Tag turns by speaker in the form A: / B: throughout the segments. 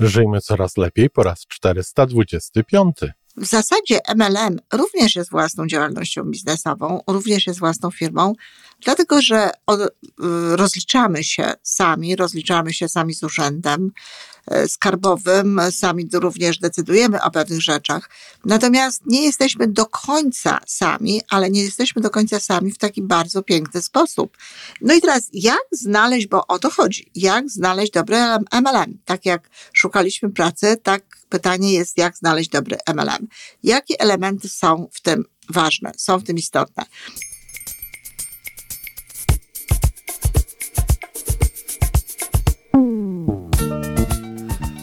A: Żyjmy coraz lepiej po raz 425.
B: W zasadzie MLM również jest własną działalnością biznesową, również jest własną firmą, dlatego że y, rozliczamy się sami, rozliczamy się sami z urzędem skarbowym, sami również decydujemy o pewnych rzeczach. Natomiast nie jesteśmy do końca sami, ale nie jesteśmy do końca sami w taki bardzo piękny sposób. No i teraz, jak znaleźć, bo o to chodzi, jak znaleźć dobry MLM? Tak jak szukaliśmy pracy, tak pytanie jest, jak znaleźć dobry MLM. Jakie elementy są w tym ważne, są w tym istotne?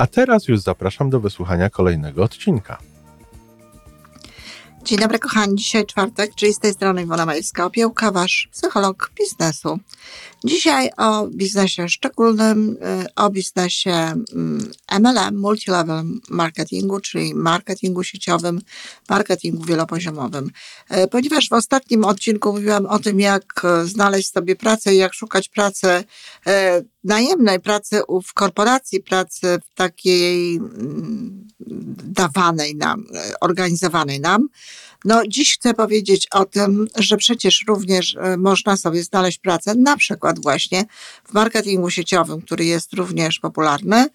A: A teraz już zapraszam do wysłuchania kolejnego odcinka.
B: Dzień dobry kochani, dzisiaj czwartek, czyli z tej strony Iwona Majewska Opiełka, wasz psycholog biznesu. Dzisiaj o biznesie szczególnym, y, o biznesie MLM, Multilevel Marketingu, czyli marketingu sieciowym, marketingu wielopoziomowym. Y, ponieważ w ostatnim odcinku mówiłam o tym, jak y, znaleźć sobie pracę jak szukać pracy najemnej, pracy w korporacji, pracy w takiej mm, dawanej nam, organizowanej nam, no, dziś chcę powiedzieć o tym, że przecież również e, można sobie znaleźć pracę, na przykład właśnie w marketingu sieciowym, który jest również popularny,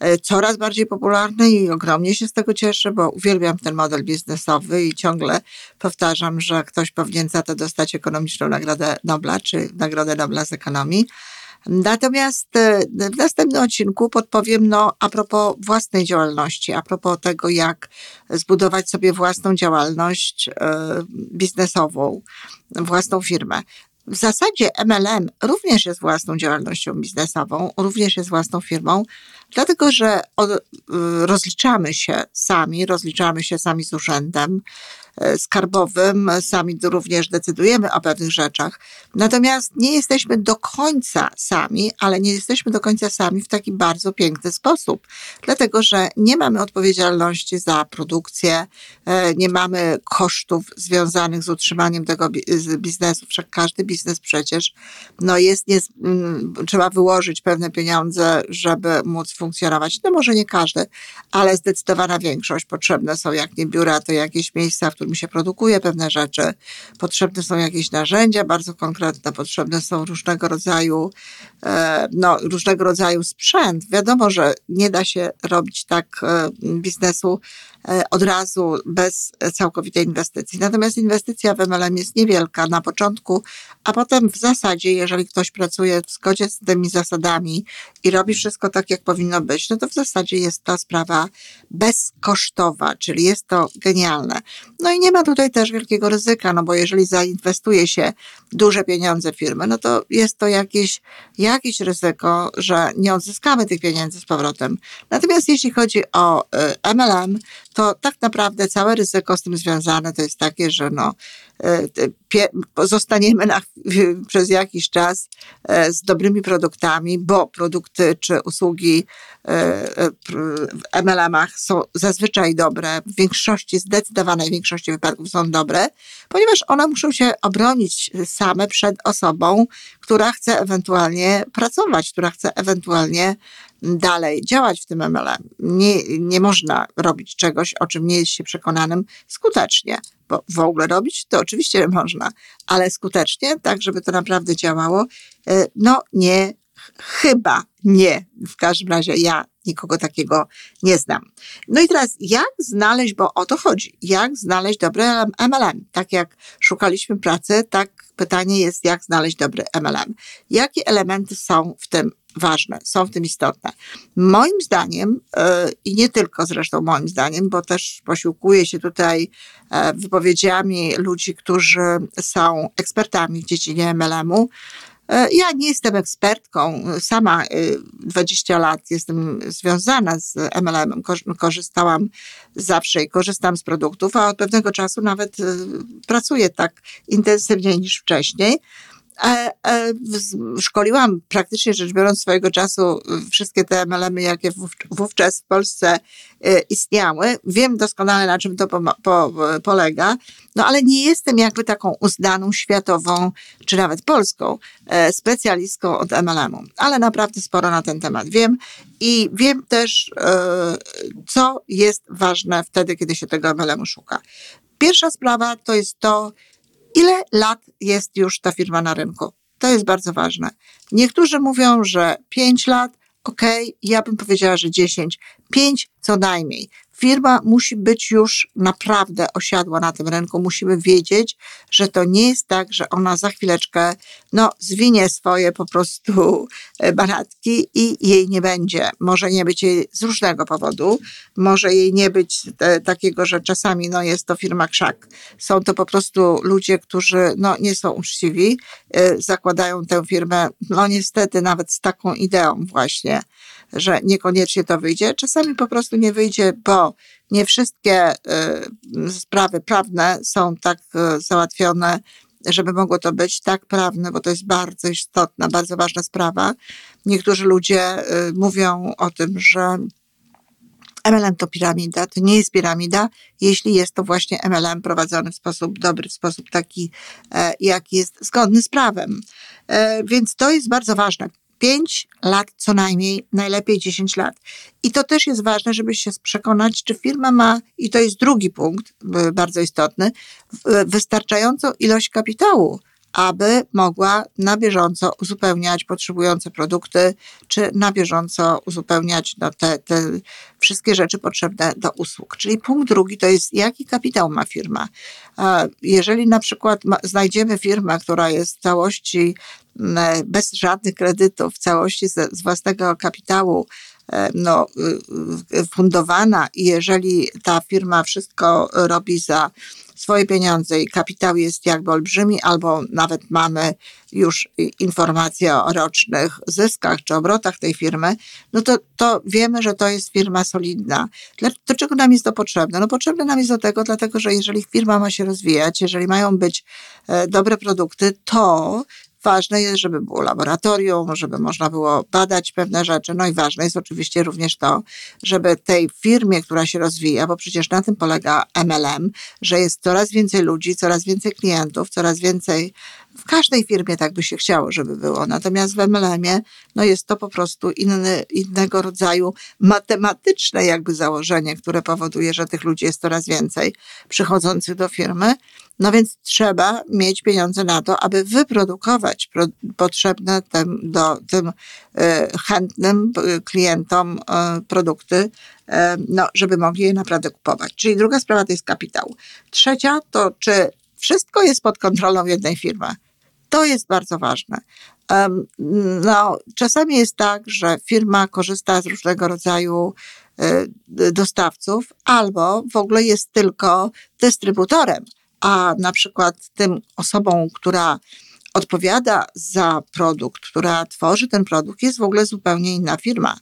B: e, coraz bardziej popularny i ogromnie się z tego cieszę, bo uwielbiam ten model biznesowy i ciągle powtarzam, że ktoś powinien za to dostać ekonomiczną Nagrodę Nobla, czy Nagrodę Nobla z ekonomii. Natomiast e, w następnym odcinku podpowiem no, a propos własnej działalności, a propos tego, jak zbudować sobie własną działalność e, biznesową, własną firmę. W zasadzie MLM również jest własną działalnością biznesową, również jest własną firmą, dlatego że e, rozliczamy się sami, rozliczamy się sami z urzędem, E, skarbowym, sami również decydujemy o pewnych rzeczach. Natomiast nie jesteśmy do końca sami, ale nie jesteśmy do końca sami w taki bardzo piękny sposób, dlatego że nie mamy odpowiedzialności za produkcję, e, nie mamy kosztów związanych z utrzymaniem tego biznesu. Wszak każdy biznes przecież no jest, nie, trzeba wyłożyć pewne pieniądze, żeby móc funkcjonować. No może nie każdy, ale zdecydowana większość. Potrzebne są jak nie biura, to jakieś miejsca, w którym się produkuje pewne rzeczy. Potrzebne są jakieś narzędzia bardzo konkretne, potrzebne są różnego rodzaju, e, no, różnego rodzaju sprzęt. Wiadomo, że nie da się robić tak e, biznesu od razu bez całkowitej inwestycji. Natomiast inwestycja w MLM jest niewielka na początku, a potem w zasadzie, jeżeli ktoś pracuje w zgodzie z tymi zasadami i robi wszystko tak, jak powinno być, no to w zasadzie jest to sprawa bezkosztowa, czyli jest to genialne. No i nie ma tutaj też wielkiego ryzyka, no bo jeżeli zainwestuje się duże pieniądze firmy, no to jest to jakieś, jakieś ryzyko, że nie odzyskamy tych pieniędzy z powrotem. Natomiast jeśli chodzi o e, MLM, to tak naprawdę całe ryzyko z tym związane to jest takie, że no, zostaniemy na, przez jakiś czas e, z dobrymi produktami, bo produkty czy usługi e, w MLM-ach są zazwyczaj dobre, w większości, zdecydowanej większości wypadków są dobre, ponieważ one muszą się obronić same przed osobą, która chce ewentualnie pracować, która chce ewentualnie dalej działać w tym MLM. Nie, nie można robić czegoś, o czym nie jest się przekonanym skutecznie, w ogóle robić to oczywiście można, ale skutecznie, tak żeby to naprawdę działało, e, no nie, chyba nie. W każdym razie ja nikogo takiego nie znam. No i teraz, jak znaleźć, bo o to chodzi, jak znaleźć dobry MLM? Tak jak szukaliśmy pracy, tak pytanie jest, jak znaleźć dobry MLM. Jakie elementy są w tym ważne, są w tym istotne. Moim zdaniem, e, i nie tylko zresztą moim zdaniem, bo też posiłkuję się tutaj e, wypowiedziami ludzi, którzy są ekspertami w dziedzinie MLM-u, E, ja nie jestem ekspertką, sama 20 lat jestem związana z MLM, korzystałam zawsze i korzystam z produktów, a od pewnego czasu nawet pracuję tak intensywniej niż wcześniej. E, e, szkoliłam praktycznie rzecz biorąc swojego czasu wszystkie te MLM-y, jakie wówczas w Polsce e, istniały. Wiem doskonale, na czym to po, po, polega, no ale nie jestem jakby taką uznaną światową, czy nawet polską specjalistką od MLM-u, ale naprawdę sporo na ten temat wiem i wiem też, co jest ważne wtedy, kiedy się tego MLM-u szuka. Pierwsza sprawa to jest to, Ile lat jest już ta firma na rynku? To jest bardzo ważne. Niektórzy mówią, że 5 lat, okay, ja bym powiedziała, że 10, 5 co najmniej firma musi być już naprawdę osiadła na tym rynku. Musimy wiedzieć, że to nie jest tak, że ona za chwileczkę no, zwinie swoje po prostu e, banatki i jej nie będzie. Może nie być jej z różnego powodu. Może jej nie być e, takiego, że czasami no, jest to firma krzak. Są to po prostu ludzie, którzy no, nie są uczciwi, e, zakładają tę firmę, no niestety nawet z taką ideą właśnie, że niekoniecznie to wyjdzie. Czasami po prostu nie wyjdzie, bo nie wszystkie y, sprawy prawne są tak y, załatwione, żeby mogło to być tak prawne, bo to jest bardzo istotna, bardzo ważna sprawa. Niektórzy ludzie y, mówią o tym, że MLM to piramida, to nie jest piramida, jeśli jest to właśnie MLM prowadzony w sposób dobry, w sposób taki, e, jaki jest zgodny z prawem. E, więc to jest bardzo ważne. 5 lat co najmniej, najlepiej 10 lat. I to też jest ważne, żeby się przekonać, czy firma ma, i to jest drugi punkt, bardzo istotny, wystarczającą ilość kapitału, aby mogła na bieżąco uzupełniać potrzebujące produkty, czy na bieżąco uzupełniać no, te, te wszystkie rzeczy potrzebne do usług. Czyli punkt drugi to jest, jaki kapitał ma firma. Jeżeli na przykład znajdziemy firmę, która jest w całości bez żadnych kredytów, w całości z, z własnego kapitału, no, y, y, fundowana i jeżeli ta firma wszystko robi za swoje pieniądze i kapitał jest jakby olbrzymi, albo nawet mamy już informacje o rocznych zyskach czy obrotach tej firmy, no to, to wiemy, że to jest firma solidna. Do czego nam jest to potrzebne? No potrzebne nam jest do tego, dlatego że jeżeli firma ma się rozwijać, jeżeli mają być e, dobre produkty, to Ważne jest, żeby było laboratorium, żeby można było badać pewne rzeczy. No i ważne jest oczywiście również to, żeby tej firmie, która się rozwija, bo przecież na tym polega MLM, że jest coraz więcej ludzi, coraz więcej klientów, coraz więcej w każdej firmie tak by się chciało, żeby było. Natomiast w MLM-ie no jest to po prostu inny, innego rodzaju matematyczne jakby założenie, które powoduje, że tych ludzi jest coraz więcej przychodzących do firmy. No więc trzeba mieć pieniądze na to, aby wyprodukować pro, potrzebne tym, do, tym e, chętnym e, klientom e, produkty, no, żeby mogli je naprawdę kupować. Czyli druga sprawa to jest kapitał. Trzecia to, czy wszystko jest pod kontrolą jednej firmy. To jest bardzo ważne. No, czasami jest tak, że firma korzysta z różnego rodzaju e, dostawców, albo w ogóle jest tylko dystrybutorem, a na przykład tym osobą, która odpowiada za produkt, która tworzy ten produkt, jest w ogóle zupełnie inna firma.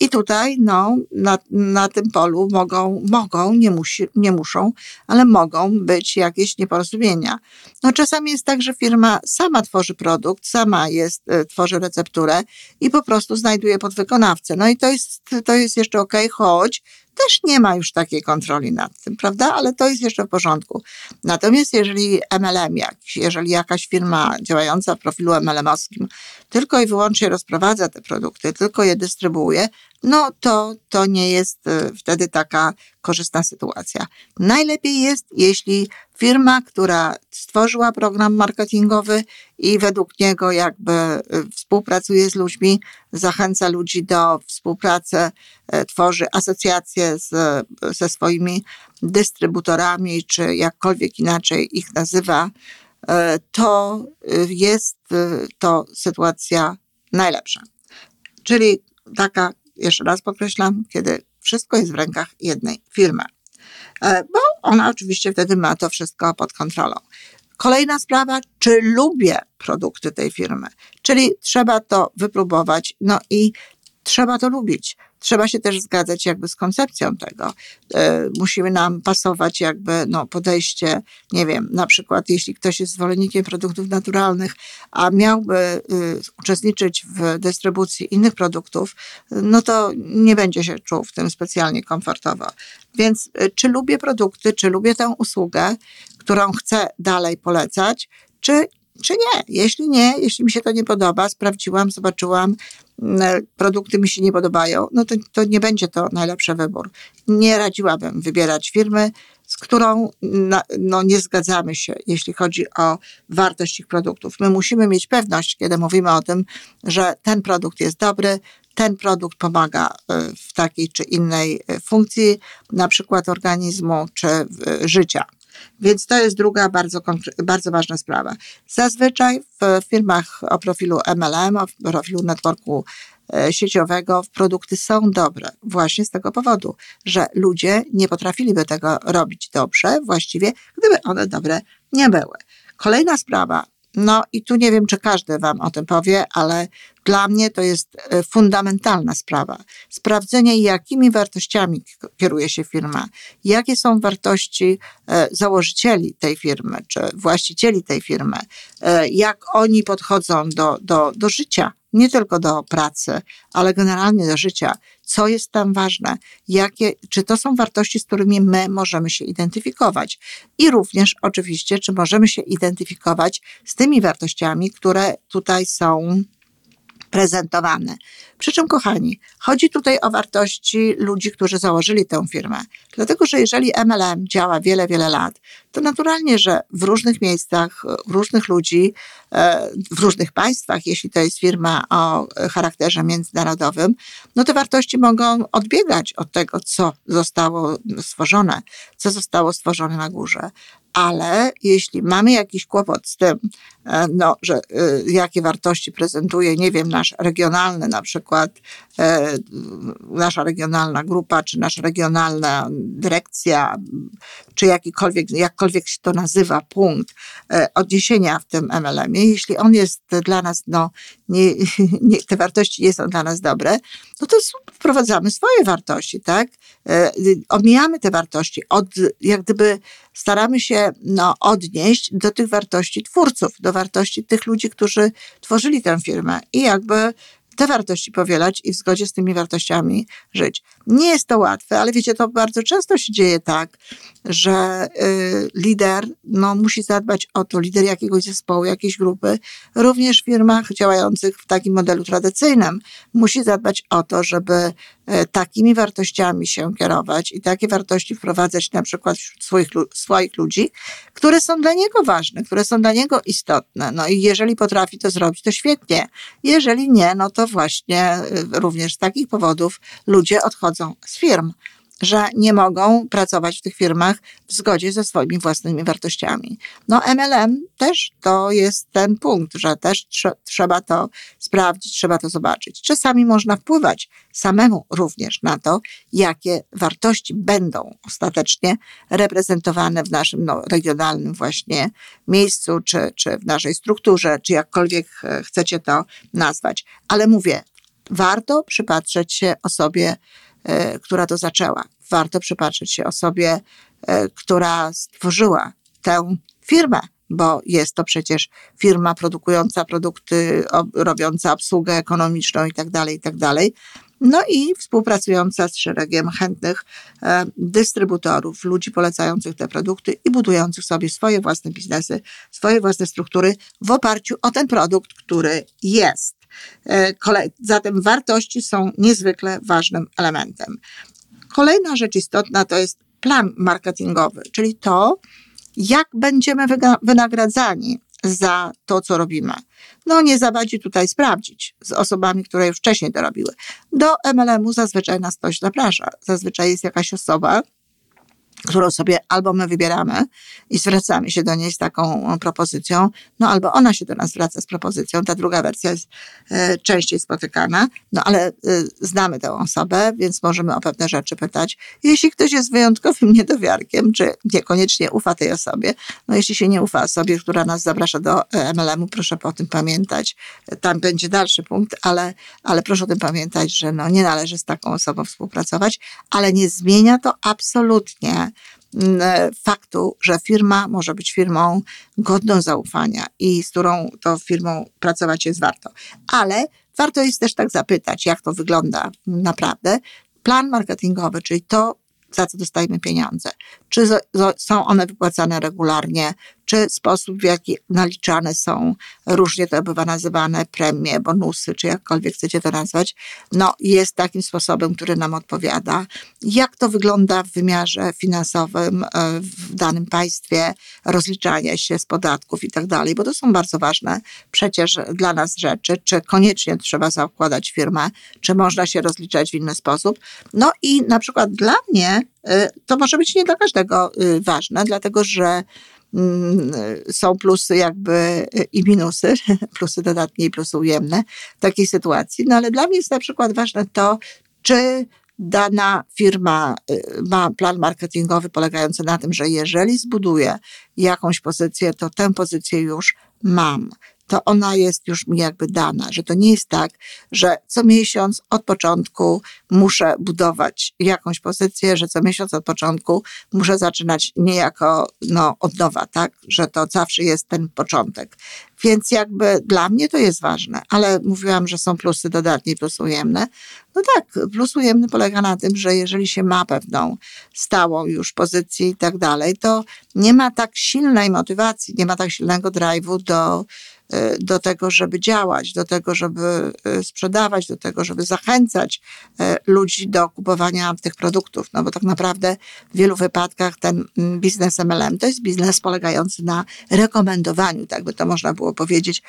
B: I tutaj no, na, na tym polu mogą, mogą nie, musi, nie muszą, ale mogą być jakieś nieporozumienia. No, czasami jest tak, że firma sama tworzy produkt, sama jest, e, tworzy recepturę i po prostu znajduje podwykonawcę. No i to jest, to jest jeszcze ok, choć też nie ma już takiej kontroli nad tym, prawda? Ale to jest jeszcze w porządku. Natomiast jeżeli MLM, jak, jeżeli jakaś firma działająca w profilu MLM-owskim tylko i wyłącznie rozprowadza te produkty, tylko je dystrybuuje, no to, to nie jest y, wtedy taka korzystna sytuacja. Najlepiej jest, jeśli firma, która stworzyła program marketingowy i według niego jakby y, współpracuje z ludźmi, zachęca ludzi do współpracy, y, tworzy asocjacje z, ze swoimi dystrybutorami, czy jakkolwiek inaczej ich nazywa, to jest to sytuacja najlepsza. Czyli taka jeszcze raz podkreślam, kiedy wszystko jest w rękach jednej firmy. E, bo ona oczywiście wtedy ma to wszystko pod kontrolą. Kolejna sprawa, czy lubię produkty tej firmy. Czyli trzeba to wypróbować, no i trzeba to lubić. Trzeba się też zgadzać jakby z koncepcją tego. E, musimy nam pasować jakby no, podejście, nie wiem, na przykład jeśli ktoś jest zwolennikiem produktów naturalnych, a miałby y, uczestniczyć w dystrybucji innych produktów, no to nie będzie się czuł w tym specjalnie komfortowo. Więc y, czy lubię produkty, czy lubię tę usługę, którą chcę dalej polecać, czy czy nie. Jeśli nie, jeśli mi się to nie podoba, sprawdziłam, zobaczyłam, mm, produkty mi się nie podobają, no to, to nie będzie to najlepszy wybór. Nie radziłabym wybierać firmy, z którą no, nie zgadzamy się, jeśli chodzi o wartość ich produktów. My musimy mieć pewność, kiedy mówimy o tym, że ten produkt jest dobry, ten produkt pomaga y, w takiej czy innej y, funkcji, na przykład organizmu czy życia. Więc to jest druga bardzo, bardzo ważna sprawa. Zazwyczaj w firmach o profilu MLM, o profilu networku e, sieciowego produkty są dobre właśnie z tego powodu, że ludzie nie potrafiliby tego robić dobrze właściwie, gdyby one dobre nie były. Kolejna sprawa, no i tu nie wiem, czy każdy Wam o tym powie, ale dla mnie to jest e, fundamentalna sprawa. Sprawdzenie, jakimi wartościami kieruje się firma, jakie są wartości e, założycieli tej firmy, czy właścicieli tej firmy, e, jak oni podchodzą do, do, do życia, nie tylko do pracy, ale generalnie do życia. Co jest tam ważne? Jakie, czy to są wartości, z którymi my możemy się identyfikować? I również oczywiście, czy możemy się identyfikować z tymi wartościami, które tutaj są prezentowane. Przy czym, kochani, chodzi tutaj o wartości ludzi, którzy założyli tę firmę. Dlatego, że jeżeli MLM działa wiele, wiele lat, to naturalnie, że w różnych miejscach, różnych ludzi, e, w różnych państwach, jeśli to jest firma o charakterze międzynarodowym, no te wartości mogą odbiegać od tego, co zostało stworzone, co zostało stworzone na górze ale jeśli mamy jakiś kłopot z tym, e, no, że y, jakie wartości prezentuje, nie wiem, nasz regionalny na przykład, e, nasza regionalna grupa, czy nasza regionalna dyrekcja, czy jakikolwiek, jakkolwiek się to nazywa, punkt e, odniesienia w tym MLM-ie, jeśli on jest dla nas, no, nie, nie, te wartości nie są dla nas dobre, no to wprowadzamy swoje wartości, tak? Omijamy te wartości, od, jak gdyby staramy się no, odnieść do tych wartości twórców, do wartości tych ludzi, którzy tworzyli tę firmę i jakby te wartości powielać i w zgodzie z tymi wartościami żyć. Nie jest to łatwe, ale wiecie, to bardzo często się dzieje tak, że y, lider no, musi zadbać o to, lider jakiegoś zespołu, jakiejś grupy, również w firmach działających w takim modelu tradycyjnym, musi zadbać o to, żeby y, takimi wartościami się kierować i takie wartości wprowadzać na przykład wśród swoich, swoich ludzi, które są dla niego ważne, które są dla niego istotne. No i jeżeli potrafi to zrobić, to świetnie. Jeżeli nie, no to właśnie y, również z takich powodów ludzie odchodzą z firm że nie mogą pracować w tych firmach w zgodzie ze swoimi własnymi wartościami. No MLM też to jest ten punkt, że też tr trzeba to sprawdzić, trzeba to zobaczyć. Czasami można wpływać samemu również na to, jakie wartości będą ostatecznie reprezentowane w naszym no, regionalnym właśnie miejscu, czy, czy w naszej strukturze, czy jakkolwiek e, chcecie to nazwać. Ale mówię, warto przypatrzeć się osobie, która to zaczęła. Warto przypatrzeć się osobie, e, która stworzyła tę firmę, bo jest to przecież firma produkująca produkty, robiąca obsługę ekonomiczną i tak dalej, i tak. No i współpracująca z szeregiem chętnych e, dystrybutorów, ludzi polecających te produkty i budujących sobie swoje własne biznesy, swoje własne struktury w oparciu o ten produkt, który jest. E, zatem wartości są niezwykle ważnym elementem. Kolejna rzecz istotna to jest plan marketingowy, czyli to, jak będziemy wynagradzani za to, co robimy. No nie zawadzi tutaj sprawdzić z osobami, które już wcześniej to robiły. Do MLM-u zazwyczaj nas ktoś zaprasza. Zazwyczaj jest jakaś osoba, którą sobie albo my wybieramy i zwracamy się do niej z taką propozycją, no albo ona się do nas zwraca z propozycją. Ta druga wersja jest e, częściej spotykana, no ale e, znamy tę osobę, więc możemy o pewne rzeczy pytać. Jeśli ktoś jest wyjątkowym niedowiarkiem, czy niekoniecznie ufa tej osobie, no jeśli się nie ufa osobie, która nas zaprasza do e, MLM-u, proszę o tym pamiętać. Tam będzie dalszy punkt, ale, ale proszę o tym pamiętać, że no nie należy z taką osobą współpracować, ale nie zmienia to absolutnie faktu, że firma może być firmą godną zaufania i z którą to firmą pracować jest warto. Ale warto jest też tak zapytać, jak to wygląda naprawdę. Plan marketingowy, czyli to, za co dostajemy pieniądze. Czy są one wypłacane regularnie, czy sposób, w jaki naliczane są, różnie to bywa nazywane, premie, bonusy, czy jakkolwiek chcecie to nazwać, no jest takim sposobem, który nam odpowiada. Jak to wygląda w wymiarze finansowym e, w danym państwie, rozliczanie się z podatków i tak dalej, bo to są bardzo ważne przecież dla nas rzeczy, czy koniecznie trzeba zakładać firmę, czy można się rozliczać w inny sposób. No i na przykład dla mnie to może być nie dla każdego e, ważne, dlatego że Mm, są plusy jakby i minusy, plusy dodatnie i plusy ujemne takiej sytuacji. No ale dla mnie jest na przykład ważne to, czy dana firma y, ma plan marketingowy polegający na tym, że jeżeli zbuduje jakąś pozycję, to tę pozycję już mam to ona jest już mi jakby dana, że to nie jest tak, że co miesiąc od początku muszę budować jakąś pozycję, że co miesiąc od początku muszę zaczynać niejako no, od nowa, tak? Że to zawsze jest ten początek. Więc jakby dla mnie to jest ważne, ale mówiłam, że są plusy dodatnie, plusy ujemne. No tak, plus ujemny polega na tym, że jeżeli się ma pewną stałą już pozycję i tak dalej, to nie ma tak silnej motywacji, nie ma tak silnego drive'u do do tego, żeby działać, do tego, żeby e, sprzedawać, do tego, żeby zachęcać e, ludzi do kupowania tych produktów. No bo tak naprawdę w wielu wypadkach ten mm, biznes MLM to jest biznes polegający na rekomendowaniu, tak by to można było powiedzieć,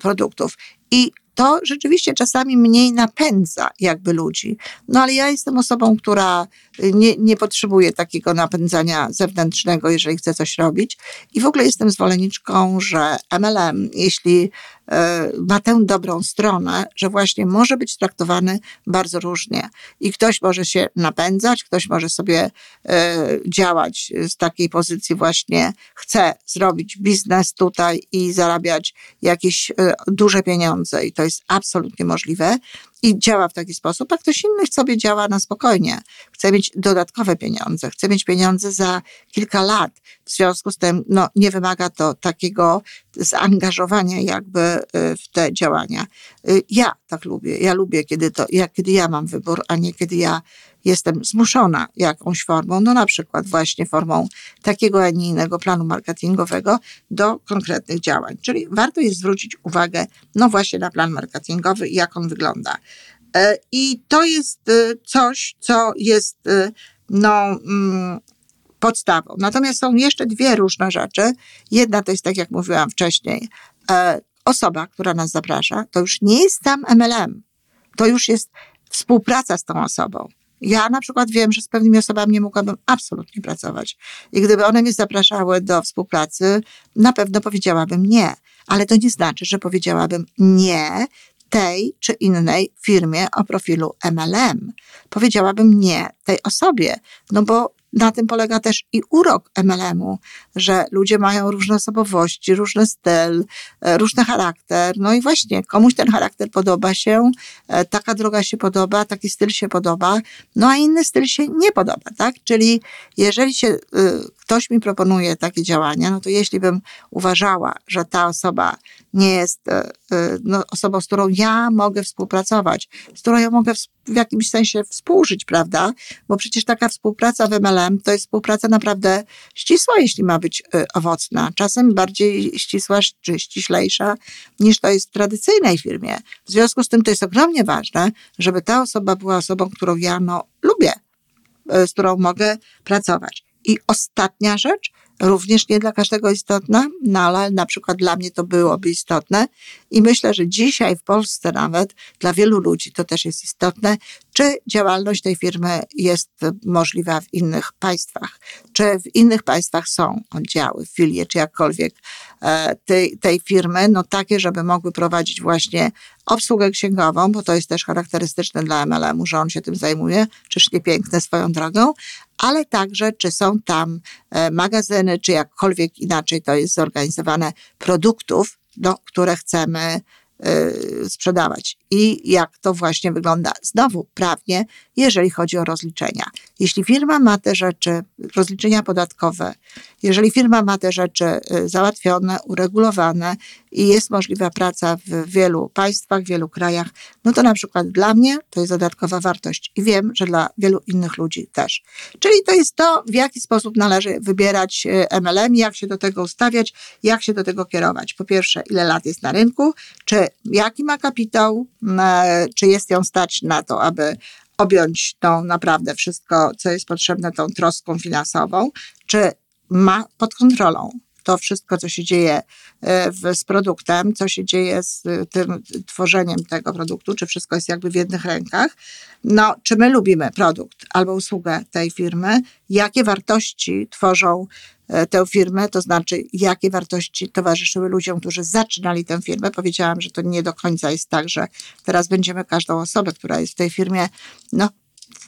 B: produktów. I to rzeczywiście czasami mniej napędza jakby ludzi. No ale ja jestem osobą, która nie, nie potrzebuje takiego napędzania zewnętrznego, jeżeli chce coś robić. I w ogóle jestem zwolenniczką, że MLM, jeśli E, ma tę dobrą stronę, że właśnie może być traktowany bardzo różnie. I ktoś może się napędzać, ktoś może sobie e, działać z takiej pozycji właśnie, chce zrobić biznes tutaj i zarabiać jakieś e, duże pieniądze i to jest absolutnie możliwe i działa w taki sposób, a ktoś inny sobie działa na spokojnie. Chce mieć dodatkowe pieniądze, chce mieć pieniądze za kilka lat. W związku z tym no, nie wymaga to takiego zaangażowania jakby y, w te działania. Y, ja tak lubię. Ja lubię, kiedy, to, jak, kiedy ja mam wybór, a nie kiedy ja jestem zmuszona jakąś formą, no na przykład właśnie formą takiego, a nie innego planu marketingowego do konkretnych działań. Czyli warto jest zwrócić uwagę, no właśnie na plan marketingowy i jak on wygląda. E, I to jest y, coś, co jest, no, mm, podstawą. Natomiast są jeszcze dwie różne rzeczy. Jedna to jest, tak jak mówiłam wcześniej, e, osoba, która nas zaprasza, to już nie jest sam MLM. To już jest współpraca z tą osobą. Ja na przykład wiem, że z pewnymi osobami nie mogłabym absolutnie pracować. I gdyby one mnie zapraszały do współpracy, na pewno powiedziałabym nie. Ale to nie znaczy, że powiedziałabym nie tej czy innej firmie o profilu MLM. Powiedziałabym nie tej osobie, no bo na tym polega też i urok MLM-u, że ludzie mają różne osobowości, różny styl, e, różny charakter. No i właśnie komuś ten charakter podoba się, e, taka droga się podoba, taki styl się podoba, no a inny styl się nie podoba, tak? Czyli jeżeli się, y, ktoś mi proponuje takie działania, no to jeśli bym uważała, że ta osoba nie jest e, no, osobą, z którą ja mogę współpracować, z którą ja mogę w jakimś sensie współżyć, prawda? Bo przecież taka współpraca w MLM to jest współpraca naprawdę ścisła, jeśli ma być y, owocna. Czasem bardziej ścisła czy ściślejsza niż to jest w tradycyjnej firmie. W związku z tym to jest ogromnie ważne, żeby ta osoba była osobą, którą ja no, lubię, y, z którą mogę pracować. I ostatnia rzecz, również nie dla każdego istotna, no ale na przykład dla mnie to byłoby istotne i myślę, że dzisiaj w Polsce nawet dla wielu ludzi to też jest istotne, czy działalność tej firmy jest możliwa w innych państwach, czy w innych państwach są oddziały, filie, czy jakkolwiek e, tej, tej firmy, no takie, żeby mogły prowadzić właśnie obsługę księgową, bo to jest też charakterystyczne dla MLM-u, że on się tym zajmuje, czyż nie piękne swoją drogą, ale także czy są tam e, magazyny, czy jakkolwiek inaczej to jest zorganizowane produktów, no, które chcemy sprzedawać. I jak to właśnie wygląda znowu prawnie, jeżeli chodzi o rozliczenia. Jeśli firma ma te rzeczy, rozliczenia podatkowe, jeżeli firma ma te rzeczy y, załatwione, uregulowane i jest możliwa praca w wielu państwach, w wielu krajach, no to na przykład dla mnie to jest dodatkowa wartość i wiem, że dla wielu innych ludzi też. Czyli to jest to, w jaki sposób należy wybierać y, MLM, jak się do tego ustawiać, jak się do tego kierować. Po pierwsze, ile lat jest na rynku, czy jaki ma kapitał, czy jest ją stać na to, aby objąć tą naprawdę wszystko, co jest potrzebne, tą troską finansową, czy ma pod kontrolą to wszystko, co się dzieje e, w, z produktem, co się dzieje z tym tworzeniem tego produktu, czy wszystko jest jakby w jednych rękach. No, czy my lubimy produkt albo usługę tej firmy, jakie wartości tworzą e, tę firmę, to znaczy jakie wartości towarzyszyły ludziom, którzy zaczynali tę firmę. Powiedziałam, że to nie do końca jest tak, że teraz będziemy każdą osobę, która jest w tej firmie, no,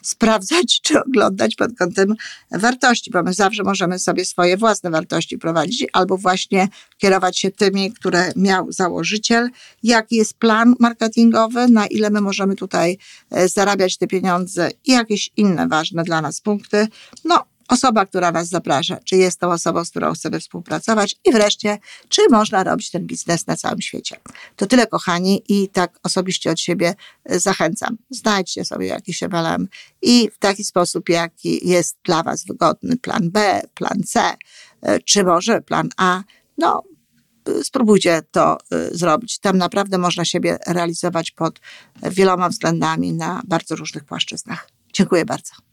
B: sprawdzać czy oglądać pod kątem wartości, bo my zawsze możemy sobie swoje własne wartości prowadzić albo właśnie kierować się tymi, które miał założyciel, jaki jest plan marketingowy, na ile my możemy tutaj e, zarabiać te pieniądze i jakieś inne ważne dla nas punkty. No, osoba, która nas zaprasza, czy jest to osobą, z którą chcemy współpracować i wreszcie, czy można robić ten biznes na całym świecie. To tyle, kochani, i tak osobiście od siebie e, zachęcam. Znajdźcie sobie jakiś MLM i w taki sposób, jaki jest dla Was wygodny plan B, plan C, e, czy może plan A, no e, spróbujcie to zrobić. Tam naprawdę można siebie realizować pod wieloma względami na bardzo różnych płaszczyznach. Dziękuję bardzo.